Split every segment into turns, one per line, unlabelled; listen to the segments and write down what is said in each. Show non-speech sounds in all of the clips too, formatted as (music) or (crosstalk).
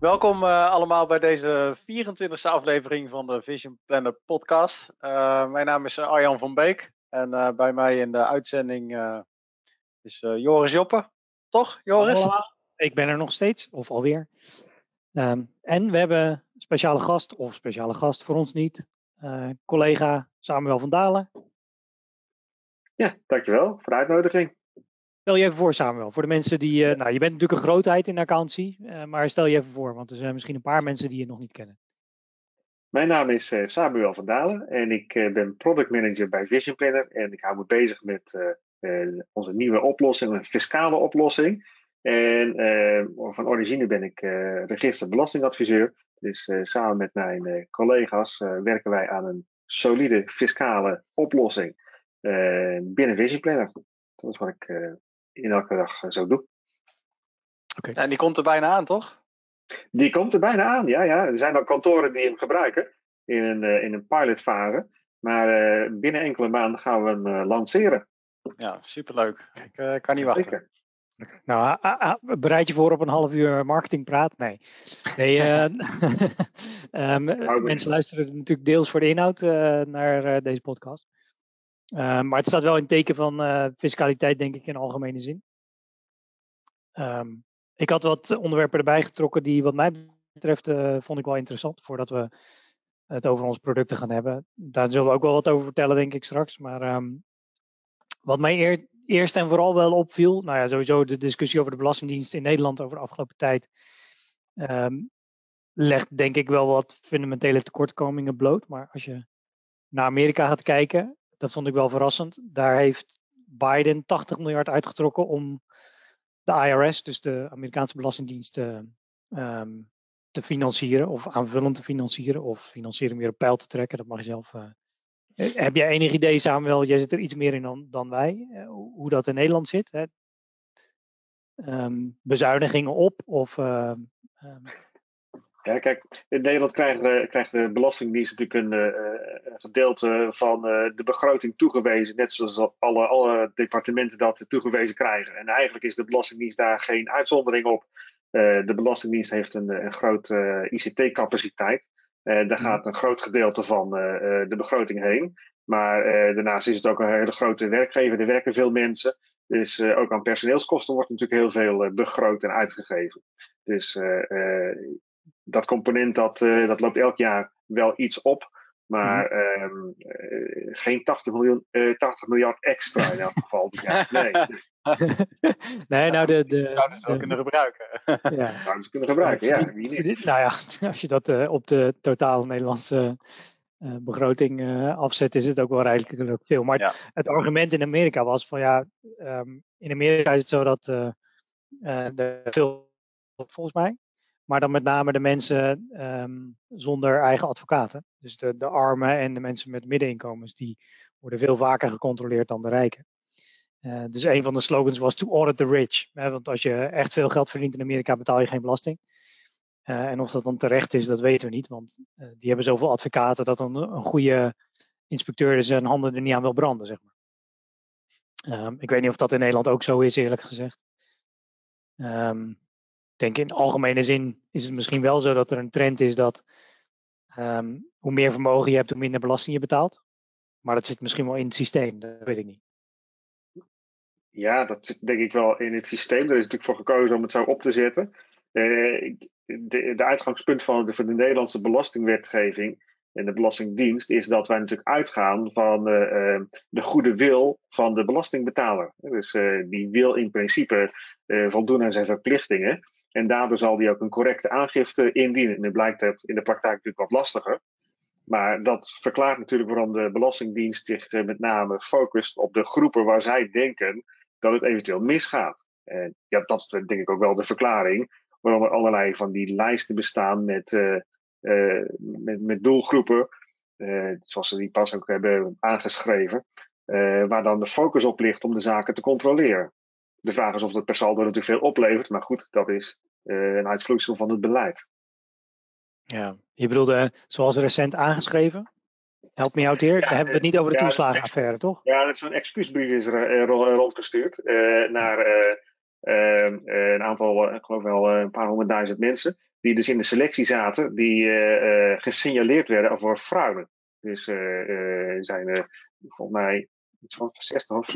Welkom uh, allemaal bij deze 24e aflevering van de Vision Planner podcast. Uh, mijn naam is Arjan van Beek en uh, bij mij in de uitzending is Joris Joppe. Toch, Joris?
Hallo. Ik ben er nog steeds, of alweer. Um, en we hebben een speciale gast, of speciale gast voor ons niet, collega Samuel van Dalen.
Ja, dankjewel voor de uitnodiging.
Stel je even voor, Samuel, voor de mensen die. Uh, nou, je bent natuurlijk een grootheid in accountancy, uh, maar stel je even voor, want er zijn misschien een paar mensen die je nog niet kennen.
Mijn naam is uh, Samuel van Dalen en ik ben product manager bij Vision Planner. En ik hou me bezig met onze nieuwe oplossing, een fiscale oplossing. En van origine ben ik register belastingadviseur. Dus samen met mijn collega's werken wij aan een solide fiscale oplossing binnen Vision Planner. Dat is wat ik in elke dag eh, zo doe.
Okay. En die komt er bijna aan, toch?
Die komt er bijna aan, ja. ja. Er zijn al kantoren die hem gebruiken in een, uh, in een pilotfase. Maar uh, binnen enkele maanden gaan we hem uh, lanceren.
Ja, superleuk. Ik kan niet wachten. Zeker.
Nou, bereid je voor op een half uur marketingpraat? Nee. nee (laughs) (laughs) um, mensen luisteren natuurlijk deels voor de inhoud naar deze podcast. Uh, maar het staat wel in teken van uh, fiscaliteit, denk ik, in algemene zin. Um, ik had wat onderwerpen erbij getrokken die, wat mij betreft, uh, vond ik wel interessant. Voordat we het over onze producten gaan hebben. Daar zullen we ook wel wat over vertellen, denk ik straks. Maar um, wat mij eer, eerst en vooral wel opviel. Nou ja, sowieso de discussie over de Belastingdienst in Nederland over de afgelopen tijd. Um, legt denk ik wel wat fundamentele tekortkomingen bloot. Maar als je naar Amerika gaat kijken, dat vond ik wel verrassend. Daar heeft Biden 80 miljard uitgetrokken om de IRS, dus de Amerikaanse Belastingdienst, te, um, te financieren of aanvullend te financieren of financiering weer op pijl te trekken. Dat mag je zelf. Uh, heb jij enig idee, Samuel? Jij zit er iets meer in dan, dan wij, uh, hoe dat in Nederland zit? Hè? Um, bezuinigingen op of um,
ja, kijk, in Nederland krijgt, krijgt de Belastingdienst natuurlijk een uh, gedeelte van uh, de begroting toegewezen, net zoals alle, alle departementen dat toegewezen krijgen. En eigenlijk is de Belastingdienst daar geen uitzondering op. de Belastingdienst heeft een, een grote ICT-capaciteit. daar mhm. gaat een groot gedeelte van de begroting heen. Maar daarnaast is het ook een hele grote werkgever. Er werken veel mensen. Dus ook aan personeelskosten wordt natuurlijk heel veel begroot en uitgegeven. Dus dat component dat, uh, dat loopt elk jaar wel iets op. Maar mm-hmm. uh, geen 80, miljoen, uh, 80 miljard extra in elk geval. ja, nee. (laughs)
nee, nou de... de
zouden ze wel kunnen gebruiken. (laughs)
ja. Zouden ze kunnen gebruiken, ja. Wie niet?
Nou ja, (laughs) als je dat uh, op de totaal Nederlandse uh, begroting uh, afzet, is het ook wel redelijk veel. Maar ja. het argument in Amerika was van ja, um, in Amerika is het zo dat er veel, volgens mij, maar dan met name de mensen um, zonder eigen advocaten. Dus de, de armen en de mensen met middeninkomens, die worden veel vaker gecontroleerd dan de rijken. Uh, dus een van de slogans was to audit the rich. Hè, want als je echt veel geld verdient in Amerika, betaal je geen belasting. Uh, en of dat dan terecht is, dat weten we niet. Want uh, die hebben zoveel advocaten dat een, een goede inspecteur zijn handen er niet aan wil branden, zeg maar. Um, ik weet niet of dat in Nederland ook zo is, eerlijk gezegd. Um, denk in algemene zin is het misschien wel zo dat er een trend is dat um, hoe meer vermogen je hebt, hoe minder belasting je betaalt. Maar dat zit misschien wel in het systeem, dat weet ik niet.
Ja, dat zit denk ik wel in het systeem. Er is natuurlijk voor gekozen om het zo op te zetten. Uh, de, uitgangspunt van de, van de Nederlandse belastingwetgeving en de Belastingdienst is dat wij natuurlijk uitgaan van de goede wil van de belastingbetaler. Dus uh, die wil in principe voldoen aan zijn verplichtingen. En daardoor zal die ook een correcte aangifte indienen. En nu blijkt het in de praktijk natuurlijk wat lastiger. Maar dat verklaart natuurlijk waarom de Belastingdienst zich eh, met name focust op de groepen waar zij denken dat het eventueel misgaat. En ja, dat is denk ik ook wel de verklaring waarom er allerlei van die lijsten bestaan met, uh, uh, met, doelgroepen, zoals ze die pas ook hebben aangeschreven, waar dan de focus op ligt om de zaken te controleren. De vraag is of dat per saldo natuurlijk veel oplevert, maar goed, dat is uh, een uitvloeisel van het beleid.
Ja, je bedoelde eh, zoals recent aangeschreven? Help me out hier. Daar hebben we het niet over de ja, toeslagenaffaire, toch?
Ja, er is een excuusbrief is er rondgestuurd uh, naar een aantal, ik geloof wel een paar honderdduizend mensen. die dus in de selectie zaten, die gesignaleerd werden voor fraude. Dus er zijn volgens mij iets van 60 of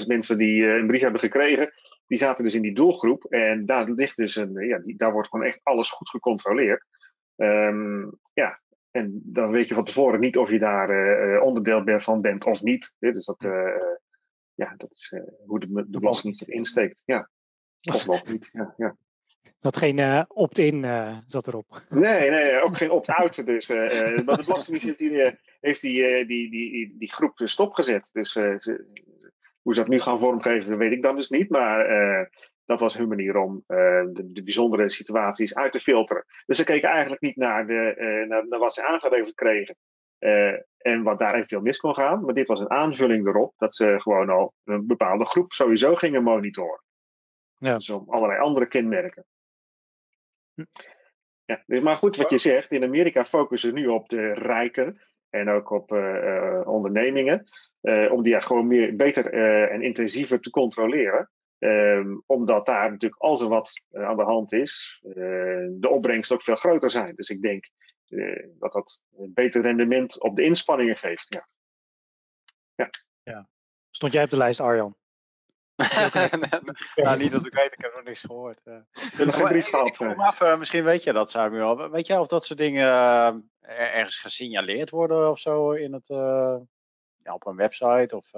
100.000 mensen die een brief hebben gekregen. Die zaten dus in die doelgroep. En daar ligt dus een, ja, die, daar wordt gewoon echt alles goed gecontroleerd. Um, ja, en dan weet je van tevoren niet of je daar uh, onderdeel van bent of niet. Dus dat, uh, ja, dat is hoe de, de belastingdienst het insteekt. Ja, of (laughs) nog niet. Ja, ja.
Dat geen opt-in zat erop. (laughs)
Nee, nee, ook geen opt-out. Dus, maar de Belastingdienst die, heeft die, die, die, die, groep stopgezet. Dus ze, hoe ze dat nu gaan vormgeven, weet ik dan dus niet. Maar dat was hun manier om uh, de, de, bijzondere situaties uit te filteren. Dus ze keken eigenlijk niet naar, de, uh, naar, naar, wat ze aangeleverd kregen uh, en wat daar eventueel mis kon gaan. Maar dit was een aanvulling erop dat ze gewoon al een bepaalde groep sowieso gingen monitoren. Ja. Dus om allerlei andere kenmerken. Hm. Ja, dus maar goed wat je zegt, in Amerika focussen ze nu op de rijken en ook op ondernemingen. om die ja, gewoon meer, beter en intensiever te controleren. Um, omdat daar natuurlijk, als er wat aan de hand is, de opbrengst ook veel groter zijn. Dus ik denk dat dat een beter rendement op de inspanningen geeft. Ja.
Ja. ja. Stond jij op de lijst, Arjan? (laughs)
ja, niet dat ik weet, ik heb nog niks gehoord.
Ik nog geen brief gehad.
Af, misschien weet je dat, Samuel. Weet jij of dat soort dingen ergens gesignaleerd worden of zo in het, ja, op een website? Of,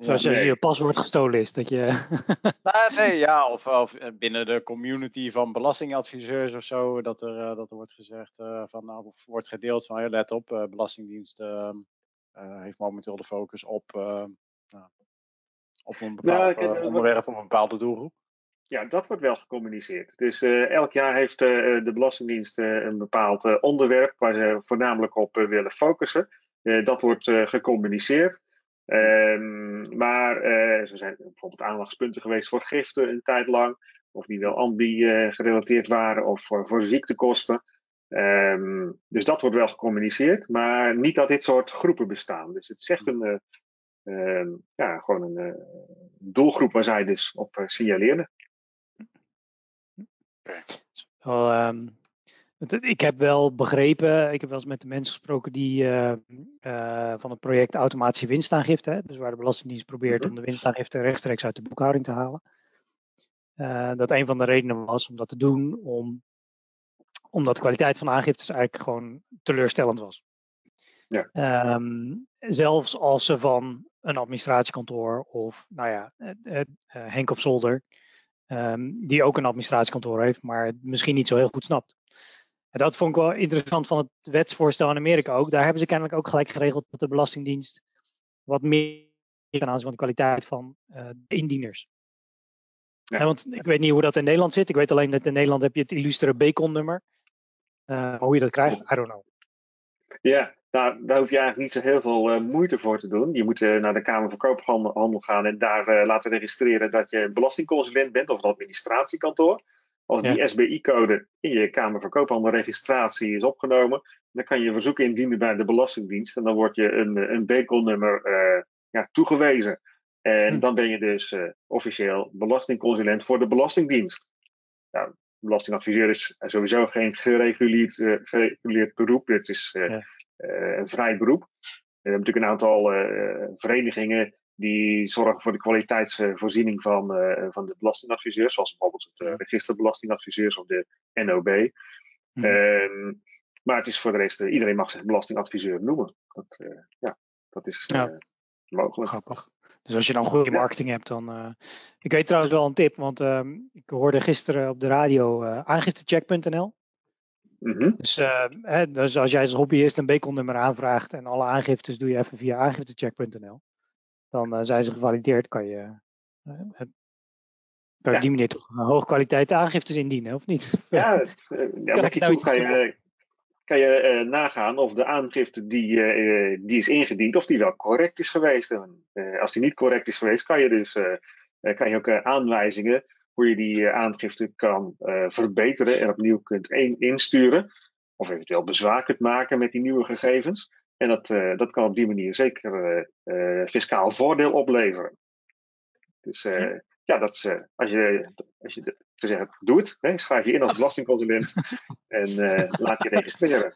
Zoals je, je paswoord gestolen is. Dat je... (laughs)
nou, nee, ja, of, of, eh, binnen de community van belastingadviseurs of zo. Dat er, uh, dat er wordt gezegd uh, van nou, of wordt gedeeld van let op, uh, Belastingdienst ehm, heeft momenteel de focus op, nou, op een bepaald nou, onderwerp, op een bepaalde doelgroep.
Ja, dat wordt wel gecommuniceerd. Dus elk jaar heeft de Belastingdienst een bepaald onderwerp waar ze voornamelijk op willen focussen. dat wordt gecommuniceerd. Um, maar er zijn bijvoorbeeld aandachtspunten geweest voor giften een tijd lang. Of die wel ambi gerelateerd waren of voor, voor ziektekosten. Um, dus dat wordt wel gecommuniceerd. Maar niet dat dit soort groepen bestaan. Dus het is echt een, uh, ja, gewoon een doelgroep waar zij dus op signaleerden.
Wel, um, ik heb wel begrepen, ik heb wel eens met de mensen gesproken die uh, uh, van het project automatische winstaangifte, hè, dus waar de Belastingdienst probeert om de winstaangifte rechtstreeks uit de boekhouding te halen. Uh, dat een van de redenen was om dat te doen, om, omdat de kwaliteit van de aangiftes eigenlijk gewoon teleurstellend was. Ja. Um, zelfs als ze van een administratiekantoor of, nou ja, Henk op zolder, um, die ook een administratiekantoor heeft, maar misschien niet zo heel goed snapt. En dat vond ik wel interessant van het wetsvoorstel in Amerika ook. Daar hebben ze kennelijk ook gelijk geregeld dat de Belastingdienst wat meer kan aanzien van de kwaliteit van uh, de indieners. Ja. want ik weet niet hoe dat in Nederland zit. Ik weet alleen dat in Nederland heb je het illustere Bacon-nummer. Uh, hoe je dat krijgt, I don't know.
Ja, daar, daar hoef je eigenlijk niet zo heel veel uh, moeite voor te doen. Je moet naar de Kamer van Koophandel gaan en daar laten registreren dat je belastingconsulent bent of een administratiekantoor. Als die SBI-code in je Kamer van Koophandel registratie is opgenomen, dan kan je een verzoek indienen bij de Belastingdienst en dan word je een, een BECON-nummer ja, toegewezen. En hm. dan ben je dus officieel belastingconsulent voor de Belastingdienst. Nou, belastingadviseur is sowieso geen gereguleerd, gereguleerd beroep. Het is ja. Een vrij beroep. We hebben natuurlijk een aantal verenigingen die zorgen voor de kwaliteitsvoorziening van, uh, van de belastingadviseurs, zoals bijvoorbeeld het uh, registerbelastingadviseurs of de NOB. Mm. Uh, maar het is voor de rest, eh, iedereen mag zich belastingadviseur noemen. Dat, ja, dat is ja. mogelijk.
Grappig. Dus als je dan goede marketing hebt, dan. ik weet trouwens wel een tip, want ehm, ik hoorde gisteren op de radio aangiftecheck.nl. Mm -hmm. dus, hè, dus, als jij als hobbyist een Bacon-nummer aanvraagt en alle aangiftes doe je even via aangiftecheck.nl dan uh, zijn ze gevalideerd, kan je, uh, kan je op die manier toch hoge kwaliteit aangiftes indienen, of niet?
Ja, (laughs) het, ja met die nou kan je, kan je nagaan of de aangifte die, die is ingediend, of die wel correct is geweest. En, als die niet correct is geweest, kan je dus kan je ook aanwijzingen hoe je die aangifte kan verbeteren en opnieuw kunt insturen. Of eventueel bezwaar kunt maken met die nieuwe gegevens. En dat, uh, dat kan op die manier zeker fiscaal voordeel opleveren. Dus ja, dat is, als, je, als je te zeggen, doe het. Hè, schrijf je in als (laughs) belastingconsulent en laat je (laughs) registreren.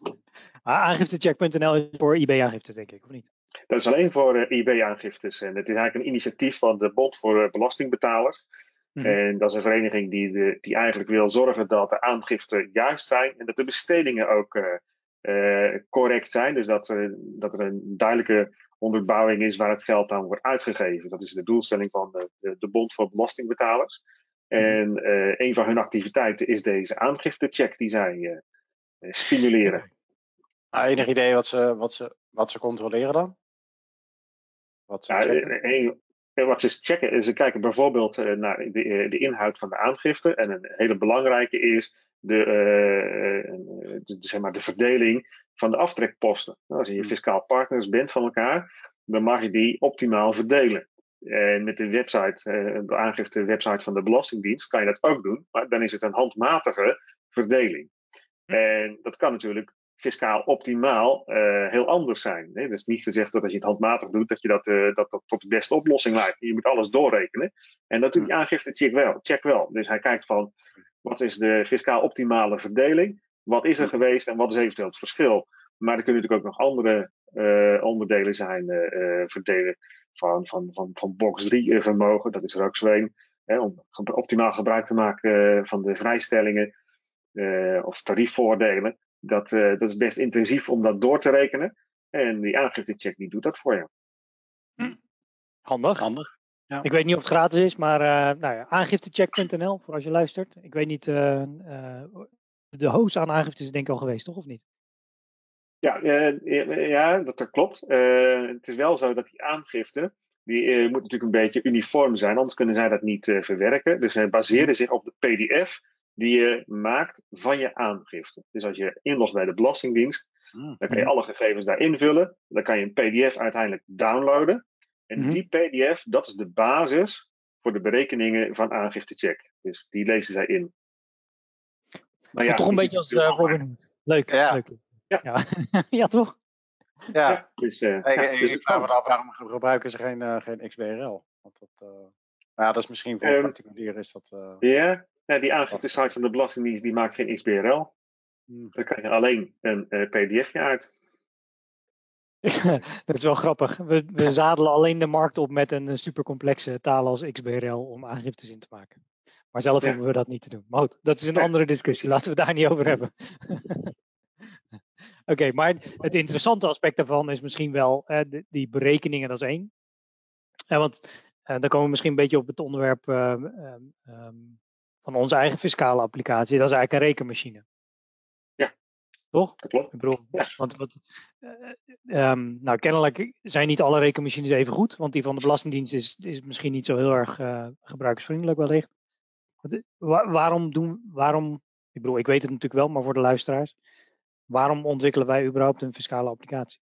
Aangiftecheck.nl is voor IB-aangiftes, denk ik, of niet?
Dat is alleen voor IB-aangiftes. En het is eigenlijk een initiatief van de Bond voor Belastingbetalers. Mhm. En dat is een vereniging die, de, die eigenlijk wil zorgen dat de aangiften juist zijn en dat de bestedingen ook uh, correct zijn. Dus dat, uh, dat er een duidelijke onderbouwing is waar het geld aan wordt uitgegeven. Dat is de doelstelling van de, de, Bond voor Belastingbetalers. Mhm. En uh, een van hun activiteiten is deze aangiftecheck die zij stimuleren.
Nou, enig idee wat ze, wat, ze, wat ze controleren dan?
Wat ze ja, wat ze checken is, ze kijken bijvoorbeeld eh, naar de, eh, de, inhoud van de aangifte. En een hele belangrijke is de, de, zeg maar de verdeling van de aftrekposten. Nou, als je hmm. fiscaal partners bent van elkaar, dan mag je die optimaal verdelen. En met de website, de aangifte website van de Belastingdienst kan je dat ook doen, maar dan is het een handmatige verdeling. Hmm. En dat kan natuurlijk fiscaal optimaal uh, heel anders zijn. Hè? Is niet gezegd dat als je het handmatig doet, dat je dat, uh, dat, dat tot de beste oplossing leidt. Je moet alles doorrekenen. En dat doet die aangifte check wel, check wel. Dus hij kijkt van wat is de fiscaal optimale verdeling? Wat is er geweest en wat is eventueel het verschil? Maar er kunnen natuurlijk ook nog andere uh, onderdelen zijn. verdelen van, van, van, van box 3 vermogen, dat is er ook. Hè, om optimaal gebruik te maken van de vrijstellingen of tariefvoordelen dat, uh, dat is best intensief om dat door te rekenen. En die aangiftecheck die doet dat voor je.
Hm. Handig. Handig. Ja. Ik weet niet of het gratis is, maar uh, nou ja, aangiftecheck.nl voor als je luistert. Ik weet niet, uh, de host aan aangifte is denk ik al geweest, toch of niet?
Ja, ja dat, dat klopt. het is wel zo dat die aangifte, die moet natuurlijk een beetje uniform zijn, anders kunnen zij dat niet verwerken. Dus zij baseren hm. zich op de PDF die je maakt van je aangifte. Dus als je inlogt bij de Belastingdienst, hmm. dan kan je alle gegevens daar invullen. Dan kan je een PDF uiteindelijk downloaden. En hmm. die PDF, dat is de basis voor de berekeningen van aangiftecheck. Dus die lezen zij in.
Maar ja, toch een beetje als uh, Robin Leuk. Ja. Leuk. Ja. Ja. (laughs) ja. toch?
Ja. ja dus, uh, ik, ja, dus ik vraag me af waarom gebruiken ze geen, uh, geen XBRL? Want dat, uh, nou ja, dat is misschien voor um, particulier is dat.
Ja, ja, die aangifte-site van de Belastingdienst die maakt geen XBRL. Hmm. Dan krijg je alleen een uh, pdfje uit. (laughs)
dat is wel grappig. We, we zadelen alleen de markt op met een supercomplexe taal als XBRL om aangiftes in te maken. Maar zelf ja. hoeven we dat niet te doen. Maar goed, dat is een andere discussie. Laten we daar niet over hebben. (laughs) (laughs) Oké, maar het interessante aspect daarvan is misschien wel uh, die berekeningen, dat is één. Want uh, dan komen we misschien een beetje op het onderwerp ehm, van onze eigen fiscale applicatie. Dat is eigenlijk een rekenmachine.
Ja.
Toch?
Dat klopt.
Ik bedoel, ja. want wat, uh, um, nou, kennelijk zijn niet alle rekenmachines even goed, want die van de Belastingdienst is, is misschien niet zo heel erg uh, gebruiksvriendelijk wellicht. Wa waarom doen, waarom, ik bedoel, ik weet het natuurlijk wel, maar voor de luisteraars, waarom ontwikkelen wij überhaupt een fiscale applicatie?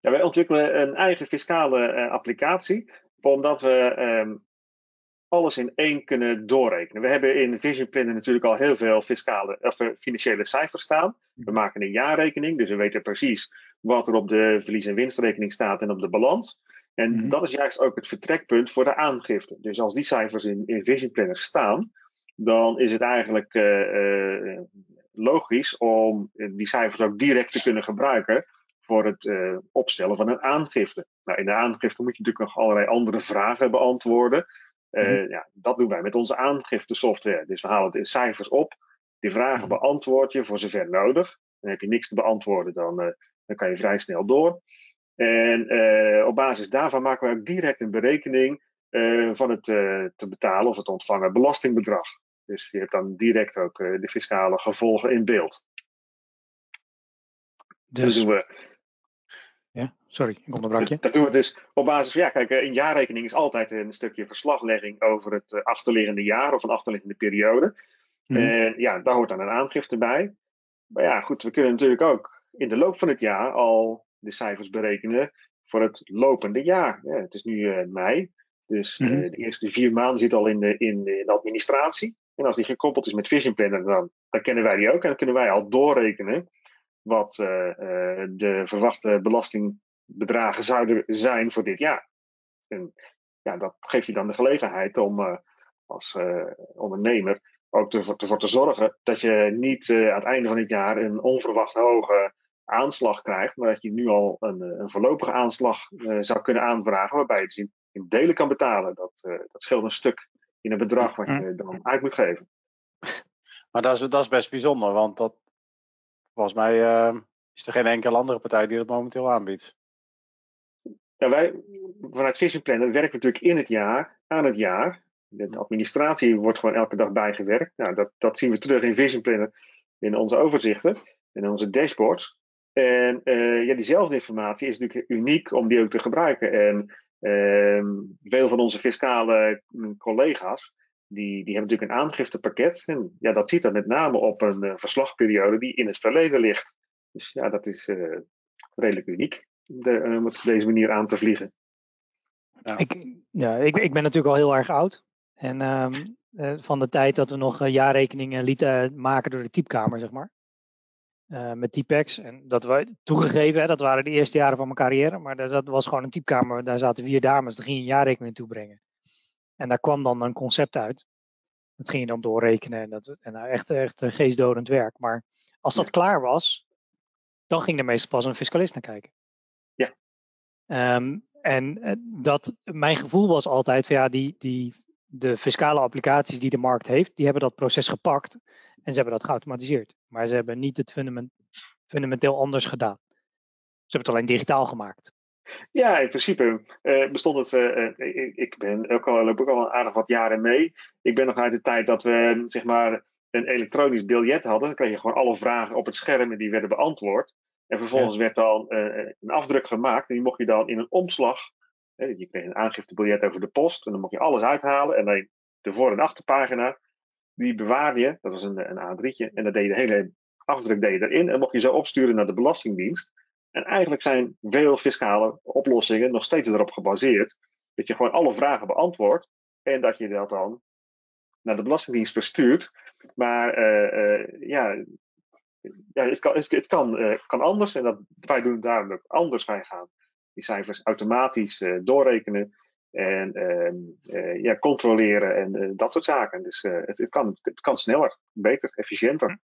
Ja, wij ontwikkelen een eigen fiscale uh, applicatie, omdat we um, alles in één kunnen doorrekenen. We hebben in Vision Planner natuurlijk al heel veel fiscale, of eh, financiële cijfers staan. We maken een jaarrekening, dus we weten precies wat er op de verlies- en winstrekening staat en op de balans. En mhm. dat is juist ook het vertrekpunt voor de aangifte. Dus als die cijfers in, in Vision Planner staan, dan is het eigenlijk uh, uh, logisch om die cijfers ook direct te kunnen gebruiken voor het uh, opstellen van een aangifte. Nou, in de aangifte moet je natuurlijk nog allerlei andere vragen beantwoorden. Uh, ja, dat doen wij met onze aangiftesoftware. Dus we halen de cijfers op, die vragen mhm. beantwoord je voor zover nodig. Dan heb je niks te beantwoorden, dan, uh, dan kan je vrij snel door. En uh, op basis daarvan maken we ook direct een berekening van het te betalen of het ontvangen belastingbedrag. Dus je hebt dan direct ook de fiscale gevolgen in beeld.
Dus, doen we ja, sorry, ik onderbrak je.
Dat doen we dus op basis van, ja, kijk, een jaarrekening is altijd een stukje verslaglegging over het eh, achterliggende jaar of een achterliggende periode. Mhm. En ja, daar hoort dan een aangifte bij. Maar ja, goed, we kunnen natuurlijk ook in de loop van het jaar al de cijfers berekenen voor het lopende jaar. Ja, het is nu uh, mei, dus uh, de eerste vier maanden zit al in de, in, de administratie. En als die gekoppeld is met Vision Planner, dan, dan kennen wij die ook en dan kunnen wij al doorrekenen wat uh, de verwachte belastingbedragen zouden zijn voor dit jaar. En ja, dat geeft je dan de gelegenheid om uh, als ondernemer ook ervoor te zorgen dat je niet aan het einde van het jaar een onverwacht hoge aanslag krijgt, maar dat je nu al een, een voorlopige aanslag zou kunnen aanvragen, waarbij je dus in, in delen kan betalen. Dat, dat scheelt een stuk in het bedrag wat je dan uit moet geven.
Maar dat is, dat is best bijzonder, want dat, volgens mij uh, is er geen enkele andere partij die dat momenteel aanbiedt.
Ja, wij vanuit Vision Planner werken natuurlijk in het jaar, aan het jaar. De administratie wordt gewoon elke dag bijgewerkt. Nou, dat, dat zien we terug in Vision Planner in onze overzichten, in onze dashboards. En uh, ja, diezelfde informatie is natuurlijk uniek om die ook te gebruiken. En uh, veel van onze fiscale mm, collega's die, die hebben natuurlijk een aangiftepakket. En ja, dat ziet dan met name op een uh, verslagperiode die in het verleden ligt. Dus ja, dat is uh, redelijk uniek de, uh, om het op deze manier aan te vliegen.
Ja. Ik, ja, ik, ik ben natuurlijk al heel erg oud. En um, van de tijd dat we nog jaarrekeningen lieten maken door de typekamer, zeg maar. met typex. En dat we toegegeven, hè, dat waren de eerste jaren van mijn carrière. Maar dat was gewoon een typekamer. Daar zaten vier dames. Daar ging je een jaarrekening toebrengen. En daar kwam dan een concept uit. Dat ging je dan doorrekenen en, dat, en nou, echt, echt geestdodend werk. Maar als dat klaar was, dan ging er meestal pas een fiscalist naar kijken.
Ja.
Um, en eh, dat, mijn gevoel was altijd van ja, die, die, de fiscale applicaties die de markt heeft, die hebben dat proces gepakt en ze hebben dat geautomatiseerd. Maar ze hebben niet het fundament, fundamenteel anders gedaan. Ze hebben het alleen digitaal gemaakt.
Ja, in principe uh, bestond het. Uh, ik, ik, ben ook al, loop ook al aardig wat jaren mee. Ik ben nog uit de tijd dat we zeg maar een elektronisch biljet hadden. Dan kreeg je gewoon alle vragen op het scherm en die werden beantwoord. En vervolgens werd dan een afdruk gemaakt en die mocht je dan in een omslag. je kreeg een aangiftebiljet over de post en dan mocht je alles uithalen. En dan de voor- en achterpagina, die bewaarde je. Dat was een, een A3'tje. En dan deed je de hele afdruk deed je erin en mocht je zo opsturen naar de Belastingdienst. En eigenlijk zijn veel fiscale oplossingen nog steeds erop gebaseerd dat je gewoon alle vragen beantwoordt en dat je dat dan naar de Belastingdienst verstuurt. Maar uh, uh, ja, ja, het kan, het kan, uh, kan anders en dat, wij doen het daarom ook anders. Wij gaan die cijfers automatisch doorrekenen en ehm, ja, controleren en dat soort zaken. Dus het, het, kan, het kan sneller, beter, efficiënter.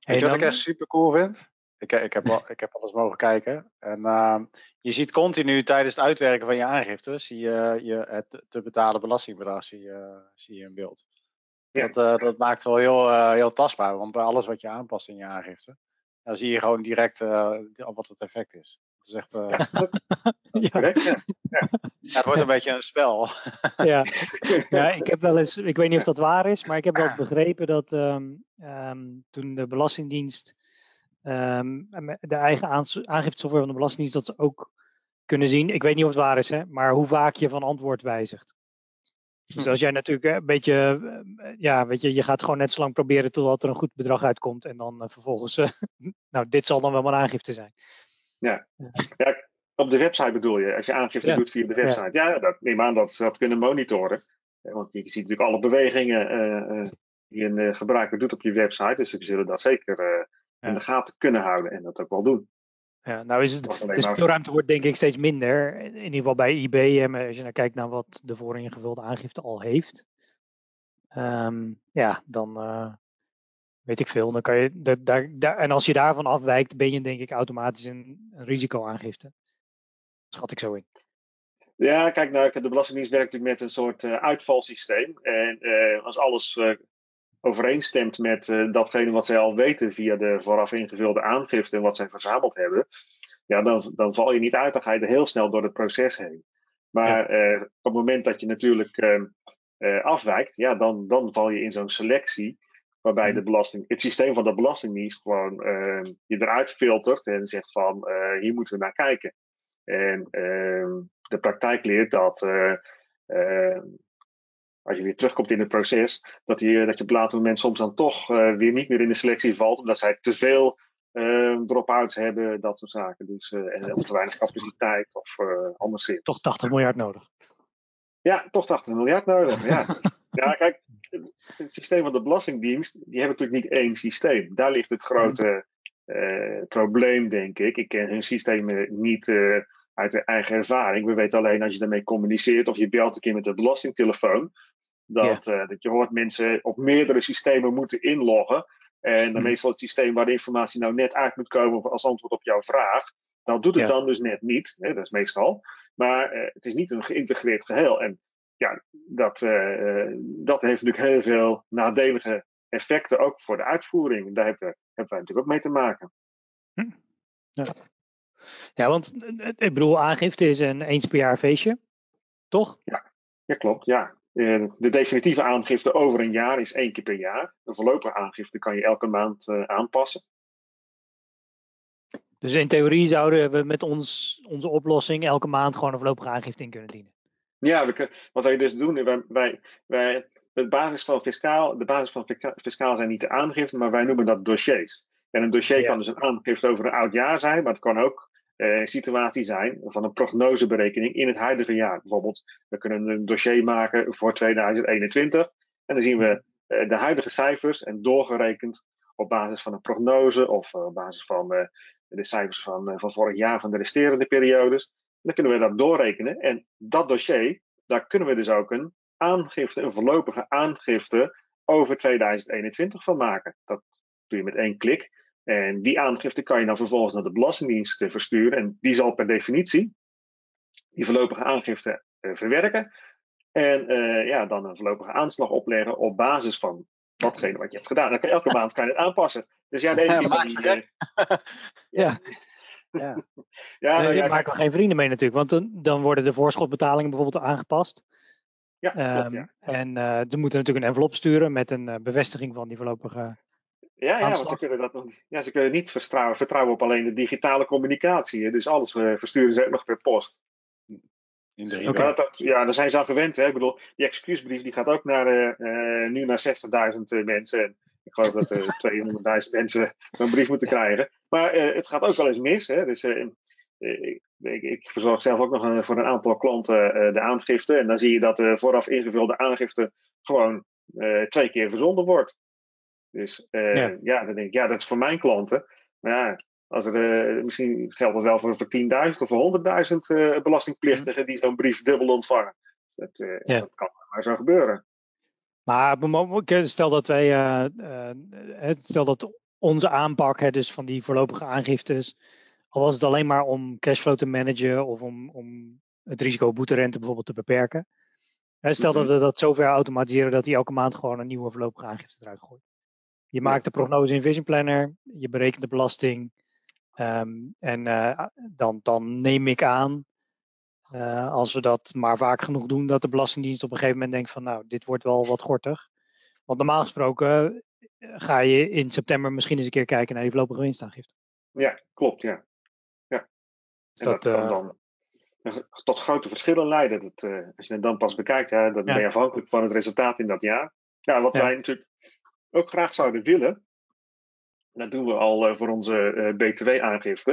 Weet je wat ik echt super cool vind? Ik, ik, heb, (laughs) ik heb alles mogen kijken. En uh, je ziet continu tijdens het uitwerken van je aangifte, zie je, je het te betalen belastingbedrag zie je, zie je in beeld. Ja. Dat, uh, dat maakt wel heel, uh, heel tastbaar, want bij alles wat je aanpast in je aangifte, dan zie je gewoon direct wat het effect is. Het is echt. (laughs) ja, ja. ja. het wordt een beetje een spel. (laughs)
ja. ja, ik heb wel eens, ik weet niet of dat waar is, maar ik heb wel (clears throat) begrepen dat um, um, toen de Belastingdienst um, de eigen aangiftesoftware van de Belastingdienst dat ze ook kunnen zien. Ik weet niet of het waar is, hè, maar hoe vaak je van antwoord wijzigt. Dus hm. als jij natuurlijk een beetje, eh, ja, weet je, je gaat gewoon net zo lang proberen totdat er een goed bedrag uitkomt en dan uh, vervolgens, uh, (laughs) nou, dit zal dan wel mijn aangifte zijn.
Ja. ja, op de website bedoel je, als je aangifte ja. doet via de website. Ja, ja dat neem aan dat ze dat kunnen monitoren. Want je ziet natuurlijk alle bewegingen die een gebruiker doet op je website, dus ze zullen dat zeker in de gaten kunnen houden en dat ook wel doen.
Ja, nou is het, de speelruimte wordt denk ik steeds minder. In ieder geval bij IBM, als je naar kijkt naar wat de vooringevulde aangifte al heeft. Um, ja, dan uh, weet ik veel. Dan kan je, daar, daar, en als je daarvan afwijkt, ben je denk ik automatisch een, een risicoaangifte. Dat schat ik zo in.
Ja, kijk, nou, de Belastingdienst werkt natuurlijk met een soort uh, uitvalsysteem. En uh, als alles overeenstemt met uh, datgene wat zij al weten via de vooraf ingevulde aangifte en wat zij verzameld hebben, ja, dan, dan val je niet uit, dan ga je er heel snel door het proces heen. Maar ja. uh, op het moment dat je natuurlijk uh, afwijkt, ja, dan, dan val je in zo'n selectie. Waarbij mhm. de belasting, het systeem van de Belastingdienst gewoon je eruit filtert en zegt van hier moeten we naar kijken. En ehm, de praktijk leert dat als je weer terugkomt in het proces, dat je, dat je op een later moment soms dan toch uh, weer niet meer in de selectie valt, omdat zij te veel uh, drop-outs hebben, dat soort zaken. Dus, uh, en, of te weinig capaciteit of anderszins.
Toch 80 miljard nodig.
Ja, toch 80 miljard nodig. Ja, (laughs) ja kijk, het systeem van de Belastingdienst, die hebben natuurlijk niet één systeem. Daar ligt het grote probleem, denk ik. Ik ken hun systemen niet uit de eigen ervaring. We weten alleen als je daarmee communiceert of je belt een keer met de belastingtelefoon, Dat, dat je hoort mensen op meerdere systemen moeten inloggen. En dan hm. meestal het systeem waar de informatie nou net uit moet komen als antwoord op jouw vraag. Nou doet het dan dus net niet. Hè, dat is meestal. Maar het is niet een geïntegreerd geheel. En ja, dat, dat heeft natuurlijk heel veel nadelige effecten ook voor de uitvoering. Daar hebben, hebben wij natuurlijk ook mee te maken.
Hm. Ja. Ja, want ik bedoel, aangifte is een eens per jaar feestje, toch?
Ja, ja klopt. Ja. De definitieve aangifte over een jaar is één keer per jaar. De voorlopige aangifte kan je elke maand uh, aanpassen.
Dus in theorie zouden we met ons, onze oplossing elke maand gewoon een voorlopige aangifte in kunnen dienen.
Ja, we, wat wij dus doen, wij, wij, wij, basis van fiscaal, de basis van fiscaal zijn niet de aangifte, maar wij noemen dat dossiers. En een dossier kan dus een aangifte over een oud jaar zijn, maar het kan ook eh, situatie zijn van een prognoseberekening in het huidige jaar. Bijvoorbeeld, we kunnen een dossier maken voor 2021 en dan zien we uh, de huidige cijfers en doorgerekend op basis van een prognose of uh, op basis van de cijfers van, van vorig jaar van de resterende periodes. Dan kunnen we dat doorrekenen en dat dossier, daar kunnen we dus ook een aangifte, een voorlopige aangifte over 2021 van maken. Dat doe je met één klik. En die aangifte kan je dan vervolgens naar de Belastingdienst versturen. En die zal per definitie die voorlopige aangifte uh, verwerken. En uh, ja, dan een voorlopige aanslag opleggen op basis van datgene wat je hebt gedaan. Dan kan, elke maand kan je het aanpassen. Dus ja, (laughs) de ene
ja, die, uh, (laughs) ja. Ja. ja, nou, ja, maakt wel geen vrienden mee natuurlijk, want dan, dan worden de voorschotbetalingen bijvoorbeeld aangepast. Ja, klopt, ja. Ehm, en uh, er moeten natuurlijk een envelop sturen met een uh, bevestiging van die voorlopige.
Ja, ja want ze kunnen dat nog ja, ze kunnen niet vertrouwen, vertrouwen op alleen de digitale communicatie. Hè. Dus alles uh, versturen ze ook nog per post. In de okay. dat, ja, daar zijn ze aan gewend. Hè. Ik bedoel, die excuusbrief die gaat ook naar, nu naar 60.000 mensen. En ik geloof dat (laughs) er 200.000 mensen een brief moeten krijgen. Maar het gaat ook wel eens mis. Hè. Dus ik, ik, ik, verzorg zelf ook nog een, voor een aantal klanten de aangifte. En dan zie je dat de vooraf ingevulde aangifte gewoon twee keer verzonden wordt. Dus uh, ja. ja. dan denk ik, ja, dat is voor mijn klanten. Maar ja, als er, misschien geldt dat wel voor, voor 10.000 of voor 100.000 belastingplichtigen die zo'n brief dubbel ontvangen. Dat, ja. dat kan maar zo gebeuren.
Maar stel dat wij, stel dat onze aanpak, hè, dus van die voorlopige aangiftes, al was het alleen maar om cashflow te managen of om, om het risico boeterente bijvoorbeeld te beperken. Stel dat mhm. we dat zover automatiseren dat hij elke maand gewoon een nieuwe voorlopige aangifte eruit gooit. Je maakt de prognose in Vision Planner, je berekent de belasting. Ehm, en uh, dan, dan neem ik aan, uh, als we dat maar vaak genoeg doen, dat de Belastingdienst op een gegeven moment denkt van nou, dit wordt wel wat gortig. Want normaal gesproken eh, ga je in september misschien eens een keer kijken naar die voorlopige winstaangifte.
Ja, klopt, ja. En dat, dat kan dan tot grote verschillen leiden. Dat, uh, als je het dan pas bekijkt, ja, dan ben je afhankelijk van het resultaat in dat jaar. Ja, wat wij natuurlijk ook graag zouden willen, dat doen we al uh, voor onze uh, BTW-aangifte.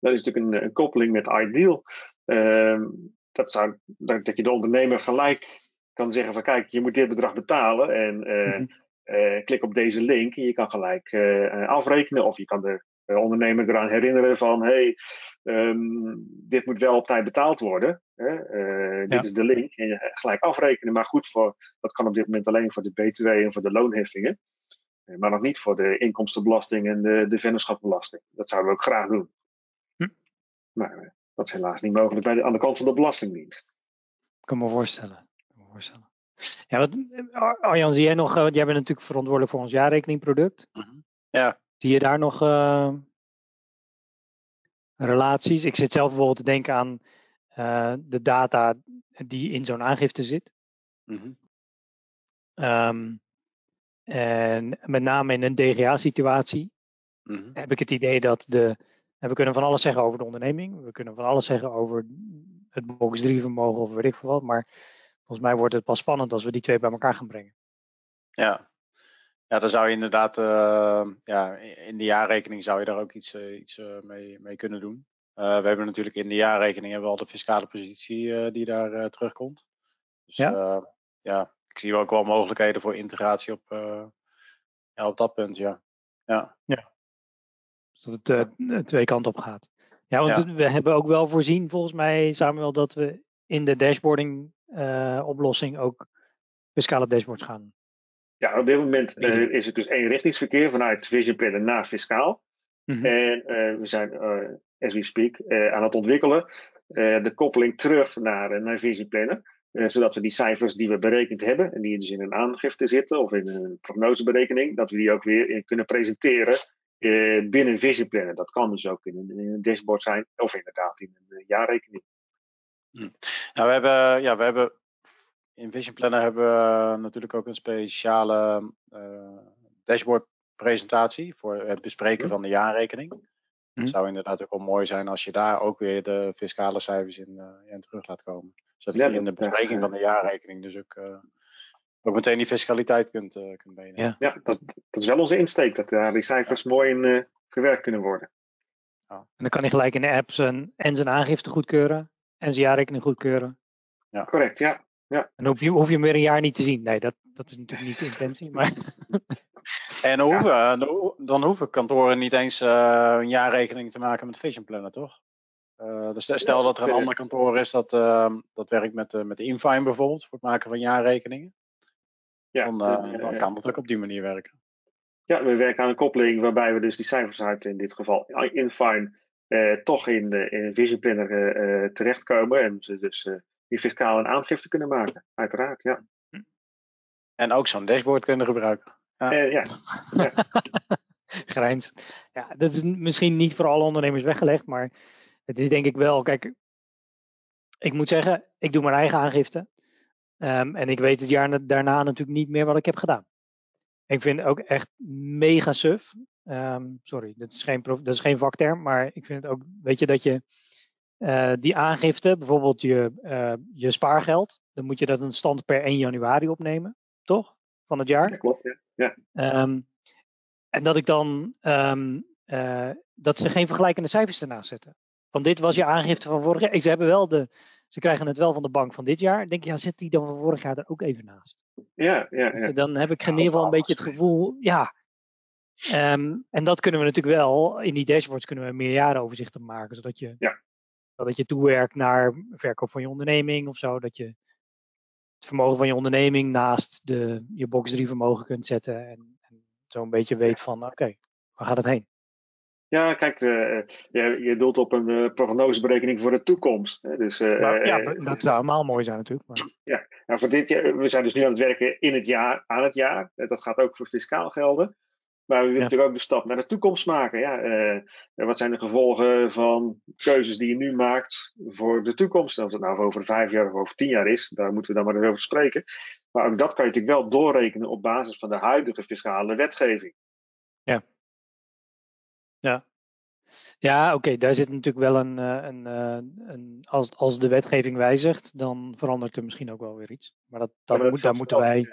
Dat is natuurlijk een, een koppeling met Ideal. Ehm, dat, zou, dat, je de ondernemer gelijk kan zeggen van kijk, je moet dit bedrag betalen en mm-hmm. klik op deze link en je kan gelijk afrekenen of je kan de ondernemer eraan herinneren van hey, um, dit moet wel op tijd betaald worden. Hè? Uh, dit is de link. En je gelijk afrekenen. Maar goed, voor, dat kan op dit moment alleen voor de BTW en voor de loonheffingen. Maar nog niet voor de inkomstenbelasting en de, de vennootschapsbelasting. Dat zouden we ook graag doen. Hm. Maar uh, dat is helaas niet mogelijk bij de, aan de kant van de Belastingdienst.
Ik kan me voorstellen. Kan me voorstellen. Ja, wat, Arjan, zie jij nog, jij bent natuurlijk verantwoordelijk voor ons jaarrekeningproduct.
Mm Ja.
Zie je daar nog relaties. Ik zit zelf bijvoorbeeld te denken aan uh, de data die in zo'n aangifte zit. Mm um, en met name in een DGA-situatie mm -hmm. heb ik het idee dat de. we kunnen van alles zeggen over de onderneming. We kunnen van alles zeggen over het box 3 vermogen of weet ik veel wat. Maar volgens mij wordt het pas spannend als we die twee bij elkaar gaan brengen.
Ja, ja, dan zou je inderdaad, uh, ja, in de jaarrekening zou je daar ook iets, uh, iets uh, mee, mee kunnen doen. we hebben natuurlijk in de jaarrekening hebben we al de fiscale positie die daar terugkomt. Dus ja. ja, ik zie ook wel mogelijkheden voor integratie op, ja, op dat punt, ja. Ja.
ja. Dus dat het twee kanten op gaat. Ja, want ja. we hebben ook wel voorzien, volgens mij, Samuel, dat we in de dashboarding oplossing ook fiscale dashboards gaan?
Ja, op dit moment is het dus eenrichtingsverkeer vanuit Vision Planner naar fiscaal. Mhm. En we zijn, as we speak, aan het ontwikkelen de koppeling terug naar, naar Vision Planner. Eh, zodat we die cijfers die we berekend hebben, en die dus in een aangifte zitten of in een prognoseberekening, dat we die ook weer kunnen presenteren binnen Vision Planner. Dat kan dus ook in een, in een, dashboard zijn, of inderdaad in een jaarrekening.
Hm. Nou, we hebben, ja, we hebben in Vision Planner hebben we natuurlijk ook een speciale dashboard presentatie voor het bespreken hm. van de jaarrekening. Het hm. zou inderdaad ook wel mooi zijn als je daar ook weer de fiscale cijfers in, in terug laat komen zodat je in de bespreking van de jaarrekening dus ook, uh, ook meteen die fiscaliteit kunt, uh, kunt meenemen.
Ja, ja dat, dat, is wel onze insteek, dat daar die cijfers mooi in uh, verwerkt kunnen worden.
Ja. En dan kan hij gelijk in de app zijn, en zijn aangifte goedkeuren en zijn jaarrekening goedkeuren.
Ja. Correct, ja. Ja.
En dan hoef je, hoef je hem weer een jaar niet te zien. Nee, dat, dat is natuurlijk niet de intentie. Maar (laughs)
en dan hoeven, dan hoeven kantoren niet eens een jaarrekening te maken met Vision Planner, toch? Uh, dus stel dat er een ander kantoor is dat, uh, dat werkt met, uh, met Infine bijvoorbeeld voor het maken van jaarrekeningen. Ja, dan, dan kan dat ook op die manier werken.
Ja, we werken aan een koppeling waarbij we dus die cijfers uit in dit geval Infine toch in, de, in Vision Planner terechtkomen en ze dus die fiscaal een aangifte kunnen maken. Uiteraard, ja.
En ook zo'n dashboard kunnen gebruiken.
Ja. ja. (laughs) ja.
Grijns. Ja, dat is misschien niet voor alle ondernemers weggelegd, maar het is denk ik wel, kijk, ik moet zeggen, ik doe mijn eigen aangifte. Um, en ik weet het jaar daarna natuurlijk niet meer wat ik heb gedaan. Ik vind het ook echt mega suf. Um, sorry, dat is, geen, dat is geen vakterm, maar ik vind het ook, weet je, dat je uh, die aangifte, bijvoorbeeld je, uh, je spaargeld, dan moet je dat een stand per 1 januari opnemen, toch? Van het jaar.
Ja, klopt, ja.
ja. Um, en dat ik dan, uh, dat ze geen vergelijkende cijfers ernaast zetten. Van dit was je aangifte van vorig jaar. Ze, hebben wel de, ze krijgen het wel van de bank van dit jaar. Denk je, ja, zit die dan van vorig jaar er ook even naast?
Ja, ja, ja.
Dan heb ik in ieder geval een beetje het gevoel, ja. Um, en dat kunnen we natuurlijk wel. In die dashboards kunnen we meerjarenoverzichten maken. Zodat je,
ja.
Dat je toewerkt naar verkoop van je onderneming of zo. Dat je het vermogen van je onderneming naast de, je box 3 vermogen kunt zetten. En, en zo een beetje weet van, oké, waar gaat het heen?
Ja, kijk, uh, je, je doelt op een uh, prognoseberekening voor de toekomst. Hè? Dus, uh,
ja, dat zou allemaal mooi zijn natuurlijk. Maar... (clears throat)
Ja, nou, voor dit jaar, we zijn dus nu aan het werken in het jaar, aan het jaar. Dat gaat ook voor fiscaal gelden. Maar we willen ja. natuurlijk ook de stap naar de toekomst maken. Ja, wat zijn de gevolgen van keuzes die je nu maakt voor de toekomst? Of het nou over vijf jaar of over tien jaar is, daar moeten we dan maar eens over spreken. Maar ook dat kan je natuurlijk wel doorrekenen op basis van de huidige fiscale wetgeving.
Ja. Ja, ja oké, daar zit natuurlijk wel een, eh, een, eh, een, als, als de wetgeving wijzigt, dan verandert er misschien ook wel weer iets. Maar dat, dat, moet, daar moeten wij.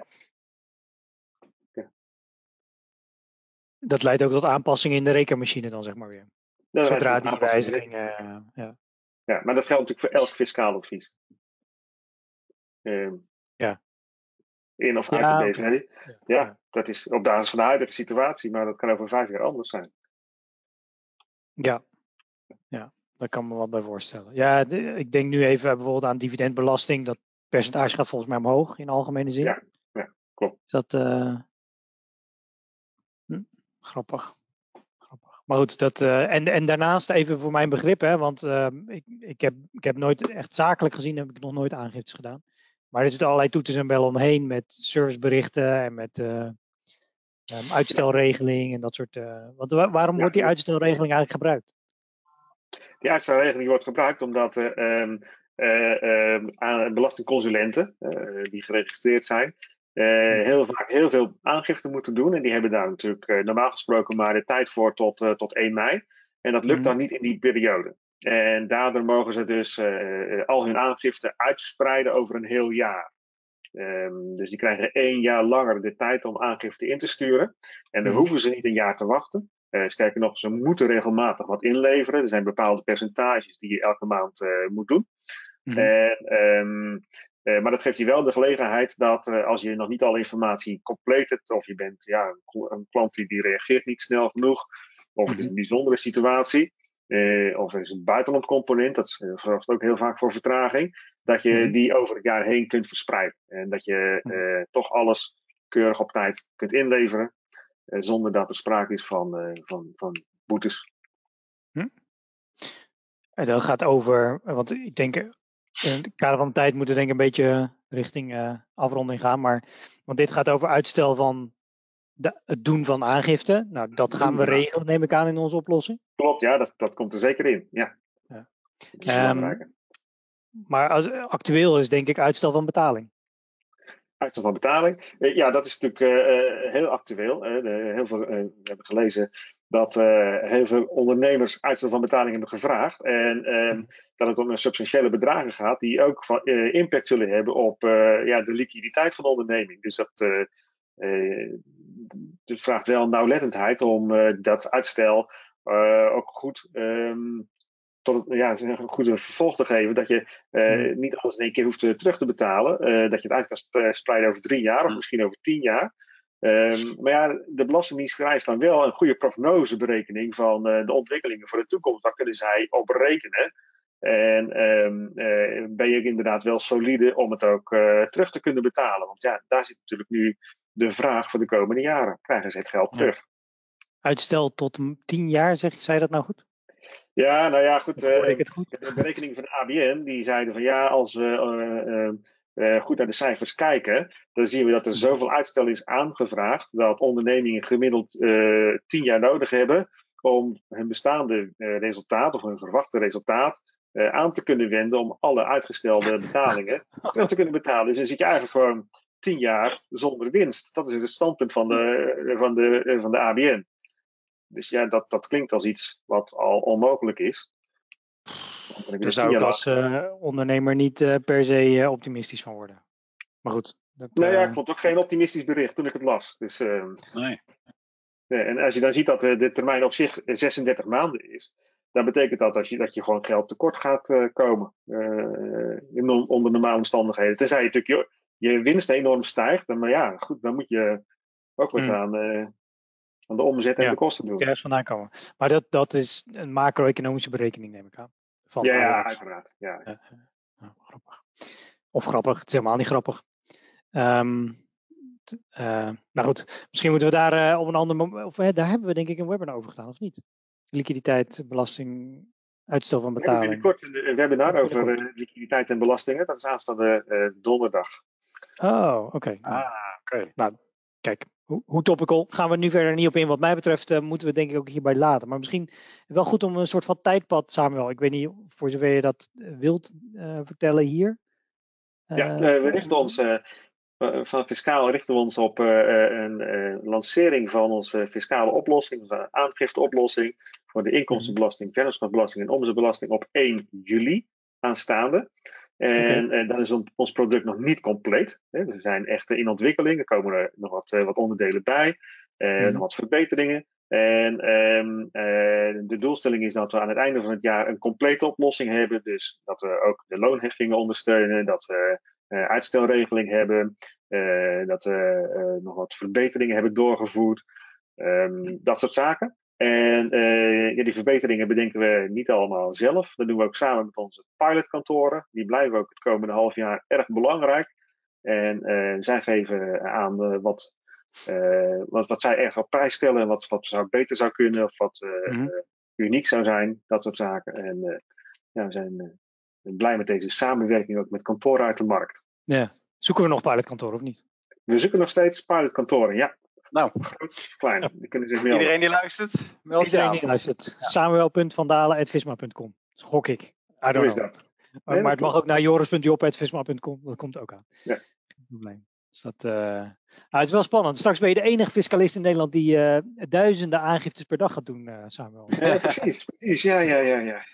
Dat leidt ook tot aanpassingen in de rekenmachine dan, zeg maar weer. Zodra die wijzigingen. Uh, ja.
ja, maar dat geldt natuurlijk voor elk fiscaal advies.
Uh, ja.
In of uit ja, de. Ja. ja, dat is op basis van de huidige situatie, maar dat kan over vijf jaar anders zijn.
Ja, ja, daar kan me wat bij voorstellen. Ja, ik denk nu even bijvoorbeeld aan dividendbelasting. Dat percentage gaat volgens mij omhoog in algemene zin.
Ja, ja klopt.
Is dat uh, hm, grappig. grappig. Maar goed, dat, uh, en, en daarnaast even voor mijn begrip, hè, want uh, ik, ik, heb, ik heb nooit echt zakelijk gezien, heb ik nog nooit aangiftes gedaan. Maar er zitten allerlei toeters en bellen omheen met serviceberichten en met Um, uitstelregeling en dat soort. Uh, want waarom wordt die uitstelregeling eigenlijk gebruikt?
Die uitstelregeling wordt gebruikt omdat uh, uh, belastingconsulenten, die geregistreerd zijn, heel vaak heel veel aangifte moeten doen. En die hebben daar natuurlijk normaal gesproken maar de tijd voor tot, tot 1 mei. En dat lukt mm. dan niet in die periode. En daardoor mogen ze dus al hun aangifte uitspreiden over een heel jaar. Um, dus die krijgen één jaar langer de tijd om aangifte in te sturen. En dan mhm. hoeven ze niet een jaar te wachten. Sterker nog, ze moeten regelmatig wat inleveren. Er zijn bepaalde percentages die je elke maand moet doen. Mm um, uh, maar dat geeft je wel de gelegenheid dat als je nog niet alle informatie compleet hebt, of je bent ja, een, klant die, die reageert niet snel genoeg, of het is een mhm. bijzondere situatie, of er is een buitenlandcomponent, dat zorgt ook heel vaak voor vertraging, dat je mhm. die over het jaar heen kunt verspreiden. En dat je toch alles keurig op tijd kunt inleveren, zonder dat er sprake is van, van, van boetes. Hm?
En dat gaat over, want ik denk, in het kader van de tijd moeten we denk ik een beetje richting afronding gaan. Maar, want dit gaat over uitstel van de, het doen van aangifte. Nou, dat gaan we regelen, neem ik aan, in onze oplossing.
Klopt, ja, dat, dat komt er zeker in. Ja. ja.
Um, maar als, actueel is denk ik uitstel van betaling.
Uitstel van betaling. Eh, ja, dat is natuurlijk uh, heel actueel. heel veel, we hebben gelezen dat heel veel ondernemers uitstel van betaling hebben gevraagd. En ehm, dat het om een substantiële bedragen gaat, die ook van, impact zullen hebben op ja, de liquiditeit van de onderneming. Dus dat, vraagt wel nauwlettendheid om dat uitstel ook goed um, tot ja, een goede vervolg te geven. Dat je uh, niet alles in één keer hoeft te, terug te betalen. Dat je het uit kan spreiden over drie jaar of misschien over tien jaar. Um, maar ja, de Belastingdienst vereist dan wel een goede prognoseberekening van uh, de ontwikkelingen voor de toekomst. Daar kunnen zij op berekenen. En um, ben je inderdaad wel solide om het ook terug te kunnen betalen. Want ja, daar zit natuurlijk nu de vraag voor de komende jaren. Krijgen ze het geld terug?
Uitstel tot tien jaar, zeg, zei dat nou goed?
Ja, nou ja, goed. Uh, goed? De berekening van de ABN, die zeiden van ja, als we uh, goed naar de cijfers kijken, dan zien we dat er zoveel uitstel is aangevraagd dat ondernemingen gemiddeld tien jaar nodig hebben om hun bestaande resultaat of hun verwachte resultaat aan te kunnen wenden om alle uitgestelde (laughs) betalingen terug te kunnen betalen. Dus dan zit je eigenlijk gewoon tien jaar zonder winst. Dat is het standpunt van de, van de, van de ABN. Dus ja, dat, dat klinkt als iets wat al onmogelijk is.
Daar zou ik als uh, ondernemer niet uh, per se uh, optimistisch van worden. Maar goed.
Dat, nou ja, ik vond ook geen optimistisch bericht toen ik het las. Dus, ehm, nee. nee. En als je dan ziet dat de termijn op zich 36 maanden is, dan betekent dat dat je, dat je gewoon geld tekort gaat komen. in, onder normale omstandigheden. Tenzij je natuurlijk je, je winst enorm stijgt. Maar ja, goed, dan moet je ook wat mm. aan van de omzet en de kosten doen.
Vandaan komen. Maar dat, dat is een macro-economische berekening, neem ik aan.
Van ja, ja, uiteraard. Ja.
ja. grappig. Of grappig, het is helemaal niet grappig. Um, uh, nou goed, misschien moeten we daar op een ander moment. Of daar hebben we denk ik een webinar over gedaan, of niet? Liquiditeit, belasting, uitstel van betaling.
We hebben binnenkort een webinar over liquiditeit en belastingen. Dat is aanstaande donderdag.
Oh, oké. Ah, oké. Nou, kijk, hoe topical gaan we nu verder niet op in. Wat mij betreft uh, moeten we denk ik ook hierbij laten. Maar misschien wel goed om een soort van tijdpad, Samuel. Ik weet niet voor zover je dat eh, wilt uh, vertellen hier.
ja, we richten ons van fiscaal richten we ons op een lancering van onze fiscale oplossing, onze aangifteoplossing voor de inkomstenbelasting, vennootschapsbelasting en omzetbelasting op 1 juli aanstaande. En, en, dan is ons product nog niet compleet. Hè. We zijn echt in ontwikkeling. Er komen er nog wat, eh, wat onderdelen bij. Uh, Nog wat verbeteringen. En ehm, eh, de doelstelling is dat we aan het einde van het jaar een complete oplossing hebben. Dus dat we ook de loonheffingen ondersteunen. Dat we uitstelregeling hebben. dat we nog wat verbeteringen hebben doorgevoerd. Um, dat soort zaken. En uh, ja, die verbeteringen bedenken we niet allemaal zelf. Dat doen we ook samen met onze pilotkantoren. Die blijven ook het komende half jaar erg belangrijk. En uh, zij geven aan uh, wat, wat, wat zij erg op prijs stellen. En wat, wat zou beter zou kunnen. Of wat mm uniek zou zijn. Dat soort zaken. En ja, we zijn blij met deze samenwerking ook met kantoren uit de markt.
Ja. Zoeken we nog pilotkantoren of niet?
We zoeken nog steeds pilotkantoren, ja.
Nou, groot klein. Die kunnen zich melden. Iedereen die luistert, meld
Iedereen die luistert. Ja. Samuel.vandalen.visma.com. Gok ik. I don't is dat? maar het mag ook naar joris.job.visma.com. Dat komt ook aan. Ja. Geen probleem. Dus dat, uh... nou, het is wel spannend. Straks ben je de enige fiscalist in Nederland die uh, duizenden aangiftes per dag gaat doen, uh, Samuel.
Ja, precies. precies. Ja, ja, ja, ja.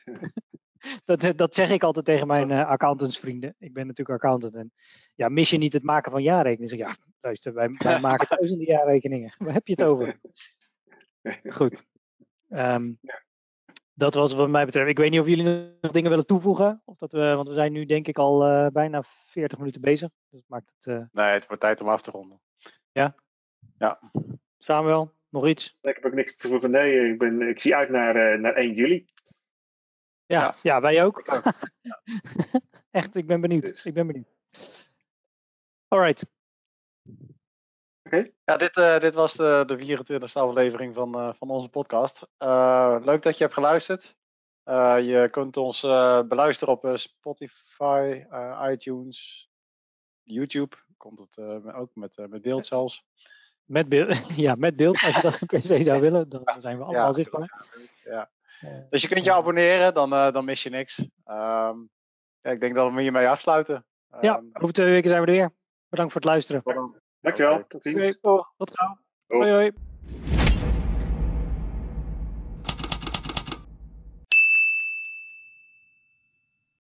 (laughs)
dat, eh, dat zeg ik altijd tegen mijn uh, accountantsvrienden. Ik ben natuurlijk accountant. En ja, mis je niet het maken van jaarrekeningen? Zeg ja, luister, wij, wij (laughs) maken duizenden jaarrekeningen. Waar heb je het over? (laughs) Goed. Um, dat was wat mij betreft. Ik weet niet of jullie nog dingen willen toevoegen. Of dat we, want we zijn nu denk ik al uh, bijna 40 minuten bezig. Dus dat maakt het. Uh...
Nee, het wordt tijd om af te ronden.
Ja?
Ja.
Samuel, nog iets?
Ik heb ook niks te toevoegen. Nee, ik, ben, ik zie uit naar, naar 1 juli.
Ja, ja. wij ook. (laughs) Echt, ik ben benieuwd. Dus. Ik ben benieuwd. Alright.
Oké. Ja, dit, uh, dit was de, de 24e aflevering van, uh, van onze podcast. Uh, leuk dat je hebt geluisterd. je kunt ons beluisteren op Spotify, iTunes, YouTube. Komt het ook met, met beeld zelfs.
Met beeld, (laughs) ja, met beeld. Als je dat op PC zou willen, dan zijn we allemaal ja, zichtbaar.
Ja. Dus je kunt je abonneren, dan, dan mis je niks. Um, ja, ik denk dat we hiermee afsluiten.
Ja, um, over twee weken zijn we er weer. Bedankt voor het luisteren.
Dankjewel. Tot ziens.
Okay, tot gauw. Hoi hoi.